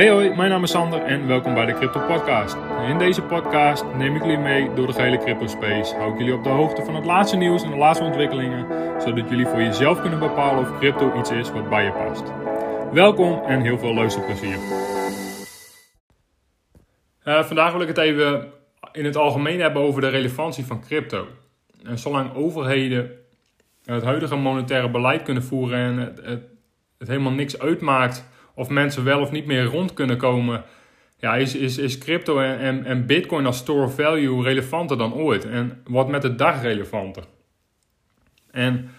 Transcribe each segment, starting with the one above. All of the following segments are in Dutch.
Hey hoi, mijn naam is Sander en welkom bij de Crypto Podcast. In deze podcast neem ik jullie mee door de gehele crypto space. Hou ik jullie op de hoogte van het laatste nieuws en de laatste ontwikkelingen, zodat jullie voor jezelf kunnen bepalen of crypto iets is wat bij je past. Welkom en heel veel luisterplezier. Uh, vandaag wil ik het even in het algemeen hebben over de relevantie van crypto. En zolang overheden het huidige monetaire beleid kunnen voeren en het helemaal niks uitmaakt of mensen wel of niet meer rond kunnen komen, ja, is, is, is crypto en, en, bitcoin als store of value relevanter dan ooit. En wordt met de dag relevanter. En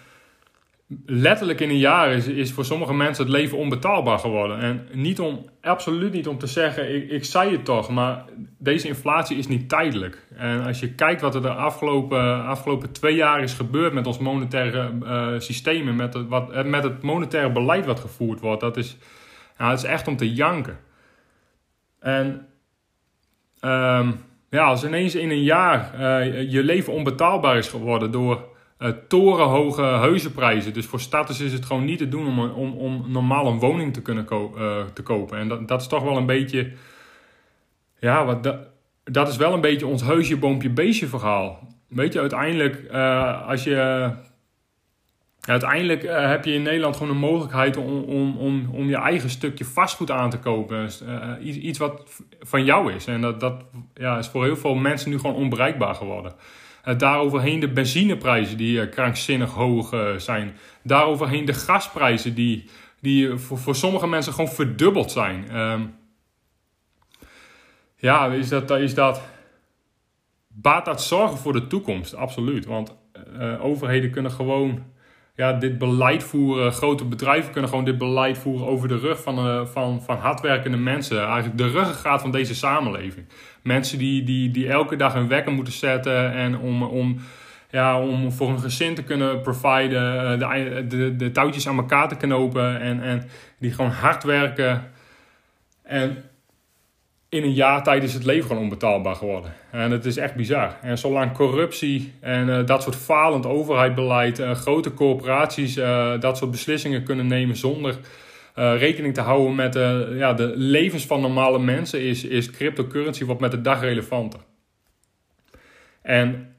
letterlijk in een jaar is, is voor sommige mensen het leven onbetaalbaar geworden. En niet om, absoluut niet om te zeggen, ik, ik zei het toch, maar deze inflatie is niet tijdelijk. En als je kijkt wat er de afgelopen, afgelopen twee jaar is gebeurd met ons monetaire uh, systeem en met het, wat, met het monetaire beleid wat gevoerd wordt, dat is, nou, het is echt om te janken. En um, ja, als ineens in een jaar uh, je leven onbetaalbaar is geworden door uh, torenhoge huizenprijzen. Dus voor starters is het gewoon niet te doen om, om, om normaal een woning te kunnen uh, te kopen. En dat, dat is toch wel een beetje. Ja, wat dat, dat is wel een beetje ons huisje, boompje, beestje verhaal. Weet je, uiteindelijk, als je. Uiteindelijk heb je in Nederland gewoon een mogelijkheid om, om, om, om je eigen stukje vastgoed aan te kopen. Dus, iets, iets wat van jou is. En dat, dat ja, is voor heel veel mensen nu gewoon onbereikbaar geworden. Uh, daaroverheen de benzineprijzen die uh, krankzinnig hoog zijn. Daaroverheen de gasprijzen die, die voor, voor sommige mensen gewoon verdubbeld zijn. Um, ja, is dat, is dat. Baat dat zorgen voor de toekomst? Absoluut. Want overheden kunnen gewoon ja, dit beleid voeren. Grote bedrijven kunnen gewoon dit beleid voeren over de rug van, van, van hardwerkende mensen. Eigenlijk de ruggengraat van deze samenleving. Mensen die, die, die elke dag een wekker moeten zetten en om, om, ja, om voor hun gezin te kunnen providen, de, de, de touwtjes aan elkaar te knopen en, en die gewoon hard werken. En in een jaar tijd is het leven gewoon onbetaalbaar geworden. En het is echt bizar. En zolang corruptie en uh, dat soort falend overheidsbeleid, uh, grote corporaties uh, dat soort beslissingen kunnen nemen zonder rekening te houden met ja, de levens van normale mensen, is, is cryptocurrency wat met de dag relevanter. En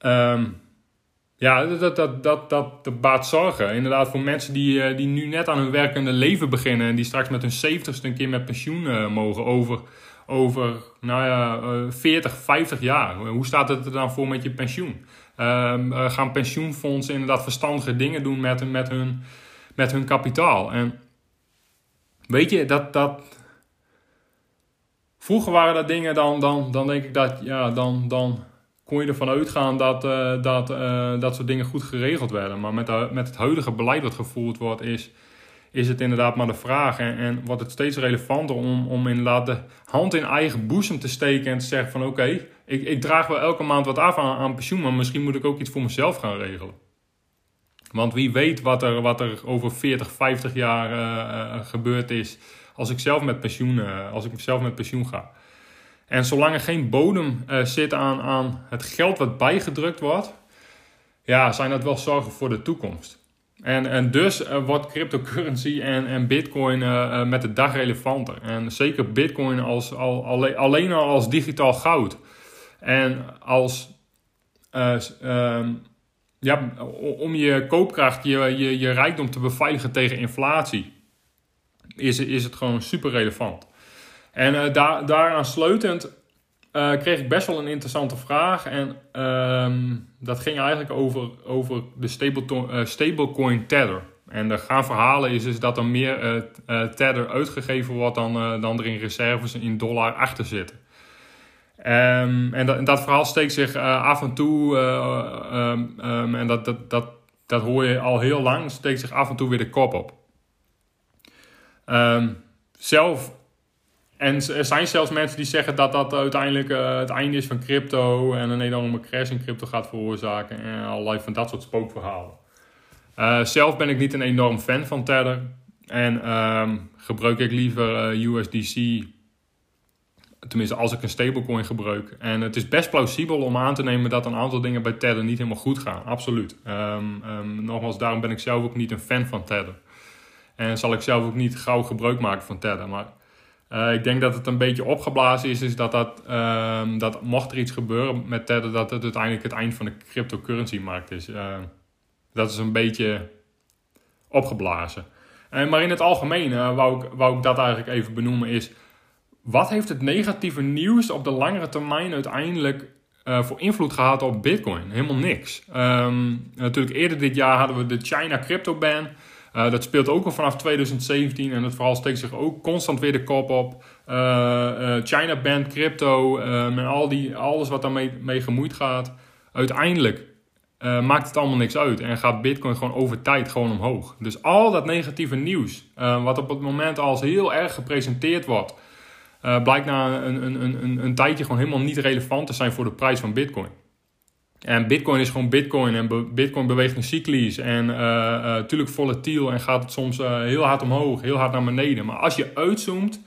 um, ja, dat, dat, dat, dat, dat baat zorgen. Inderdaad, voor mensen die, uh, die nu net aan hun werkende leven beginnen en die straks met hun zeventigste een keer met pensioen mogen over, over nou ja, 40, 50 jaar. Hoe staat het er dan voor met je pensioen? Um, gaan pensioenfondsen inderdaad verstandige dingen doen met, met, hun, met hun kapitaal? En Weet je, dat, dat... Vroeger waren dat dingen, dan, dan, dan denk ik dat, ja, dan, dan kon je ervan uitgaan dat, uh, dat, uh, dat soort dingen goed geregeld werden. Maar met, de, met het huidige beleid wat gevoerd wordt, is, is het inderdaad maar de vraag. En, en wordt het steeds relevanter om, om inderdaad de hand in eigen boezem te steken en te zeggen van oké, ik, ik draag wel elke maand wat af aan, pensioen, maar misschien moet ik ook iets voor mezelf gaan regelen. Want wie weet wat er, wat er over 40, 50 jaar gebeurd is als ik zelf met pensioen, als ik zelf met pensioen ga. En zolang er geen bodem zit aan, aan het geld wat bijgedrukt wordt, ja, zijn dat wel zorgen voor de toekomst. En, en dus wordt cryptocurrency en, en bitcoin met de dag relevanter. En zeker bitcoin als, al, alleen, alleen al als digitaal goud. En als ehm, ja, om je koopkracht, je, je, je rijkdom te beveiligen tegen inflatie, is, is het gewoon super relevant. En uh, daar, daaraan sleutend uh, kreeg ik best wel een interessante vraag. En uh, dat ging eigenlijk over, over de uh, stablecoin Tether. En de gaan verhalen is, is dat er meer Tether uitgegeven wordt dan, dan er in reserves in dollar achter zitten. Um, en, dat, en, dat, verhaal steekt zich af en toe, um, en dat, dat, dat, dat hoor je al heel lang, steekt zich af en toe weer de kop op. zelf, en er zijn zelfs mensen die zeggen dat dat uiteindelijk uh, het einde is van crypto en een enorme crash in crypto gaat veroorzaken en allerlei van dat soort spookverhalen. zelf ben ik niet een enorm fan van Tether en gebruik ik liever USDC Tenminste, als ik een stablecoin gebruik. En het is best plausibel om aan te nemen dat een aantal dingen bij Tether niet helemaal goed gaan. Absoluut. Um, um, nogmaals, daarom ben ik zelf ook niet een fan van Tether. En zal ik zelf ook niet gauw gebruik maken van Tether. Maar Uh, ik denk dat het een beetje opgeblazen is, is dat, dat, uh, dat mocht er iets gebeuren met Tether, dat het uiteindelijk het eind van de cryptocurrency markt is. Uh, dat is een beetje opgeblazen. maar in het algemeen wou, ik, wou ik dat eigenlijk even benoemen is, wat heeft het negatieve nieuws op de langere termijn uiteindelijk voor invloed gehad op Bitcoin? Helemaal niks. Um, natuurlijk eerder dit jaar hadden we de China crypto ban. Uh, dat speelt ook al vanaf 2017 en het verhaal steekt zich ook constant weer de kop op. Uh, uh, China band crypto en al die, alles wat daarmee mee gemoeid gaat. Uiteindelijk maakt het allemaal niks uit en gaat Bitcoin gewoon over tijd gewoon omhoog. Dus al dat negatieve nieuws, wat op het moment als heel erg gepresenteerd wordt, blijkt na een, een, een, een tijdje gewoon helemaal niet relevant te zijn voor de prijs van Bitcoin. En Bitcoin is gewoon Bitcoin en Bitcoin beweegt in cyclies en natuurlijk uh, uh, volatiel en gaat het soms uh, heel hard omhoog, heel hard naar beneden. Maar als je uitzoomt,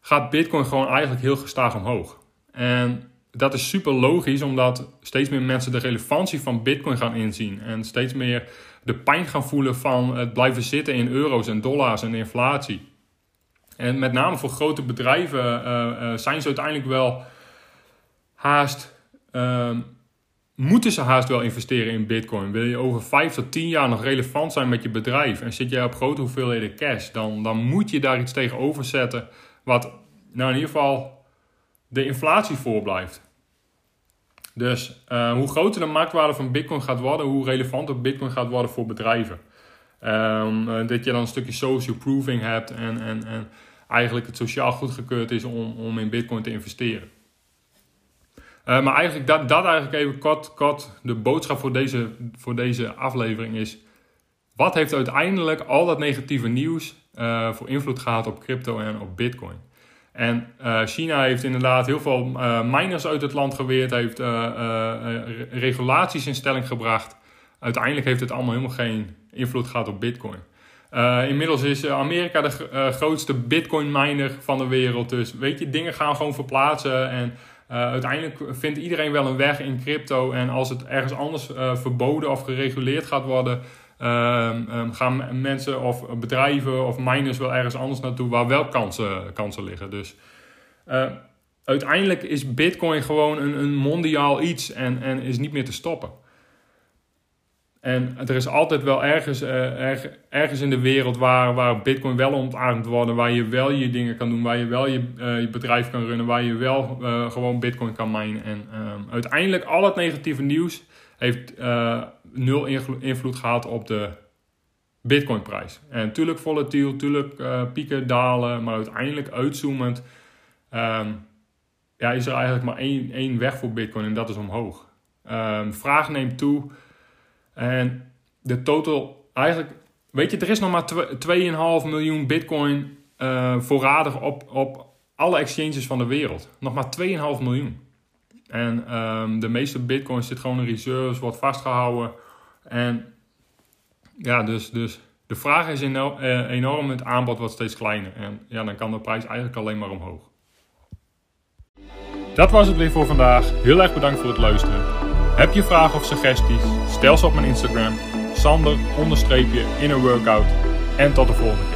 gaat Bitcoin gewoon eigenlijk heel gestaag omhoog. En dat is super logisch, omdat steeds meer mensen de relevantie van Bitcoin gaan inzien en steeds meer de pijn gaan voelen van het blijven zitten in euro's en dollars en inflatie. En met name voor grote bedrijven zijn ze uiteindelijk wel haast moeten ze haast wel investeren in Bitcoin. Wil je over 5 tot 10 jaar nog relevant zijn met je bedrijf en zit jij op grote hoeveelheden cash, dan, dan moet je daar iets tegenover zetten wat nou in ieder geval de inflatie voorblijft. Dus uh, hoe groter de marktwaarde van Bitcoin gaat worden, hoe relevanter Bitcoin gaat worden voor bedrijven. Um, dat je dan een stukje social proofing hebt en, en, en eigenlijk het sociaal goedgekeurd is om, om in Bitcoin te investeren. Uh, maar eigenlijk dat, dat eigenlijk even kort, kort de boodschap voor deze, voor deze aflevering is... Wat heeft uiteindelijk al dat negatieve nieuws uh, voor invloed gehad op crypto en op bitcoin? En uh, China heeft inderdaad heel veel miners uit het land geweerd, heeft regulaties in stelling gebracht. Uiteindelijk heeft het allemaal helemaal geen invloed gehad op bitcoin. inmiddels is Amerika de grootste bitcoin miner van de wereld. Dus weet je, dingen gaan gewoon verplaatsen en uh, uiteindelijk vindt iedereen wel een weg in crypto. En als het ergens anders uh, verboden of gereguleerd gaat worden, uh, um, gaan mensen of bedrijven of miners wel ergens anders naartoe waar wel kansen, kansen liggen. Dus uh, uiteindelijk is Bitcoin gewoon een, een mondiaal iets en, en is niet meer te stoppen. En er is altijd wel ergens, uh, ergens in de wereld waar, waar Bitcoin wel ontarmd wordt, waar je wel je dingen kan doen, waar je wel je, je bedrijf kan runnen, waar je wel uh, gewoon Bitcoin kan minen. En um, uiteindelijk al het negatieve nieuws heeft nul invloed gehad op de Bitcoinprijs. En natuurlijk volatiel, natuurlijk pieken, dalen, maar uiteindelijk uitzoomend um, ja, is er eigenlijk maar één, één weg voor Bitcoin en dat is omhoog. Um, vraag neemt toe. En de total, eigenlijk, weet je, er is nog maar 2,5 miljoen bitcoin uh, voorradig op, op alle exchanges van de wereld. Nog maar 2,5 miljoen. En um, de meeste bitcoin zit gewoon in reserves, wordt vastgehouden. En ja, dus, dus de vraag is enorm, uh, enorm, het aanbod wordt steeds kleiner. En ja, dan kan de prijs eigenlijk alleen maar omhoog. Dat was het weer voor vandaag. Heel erg bedankt voor het luisteren. Heb je vragen of suggesties? Stel ze op mijn Instagram, sander inner workout. En tot de volgende keer.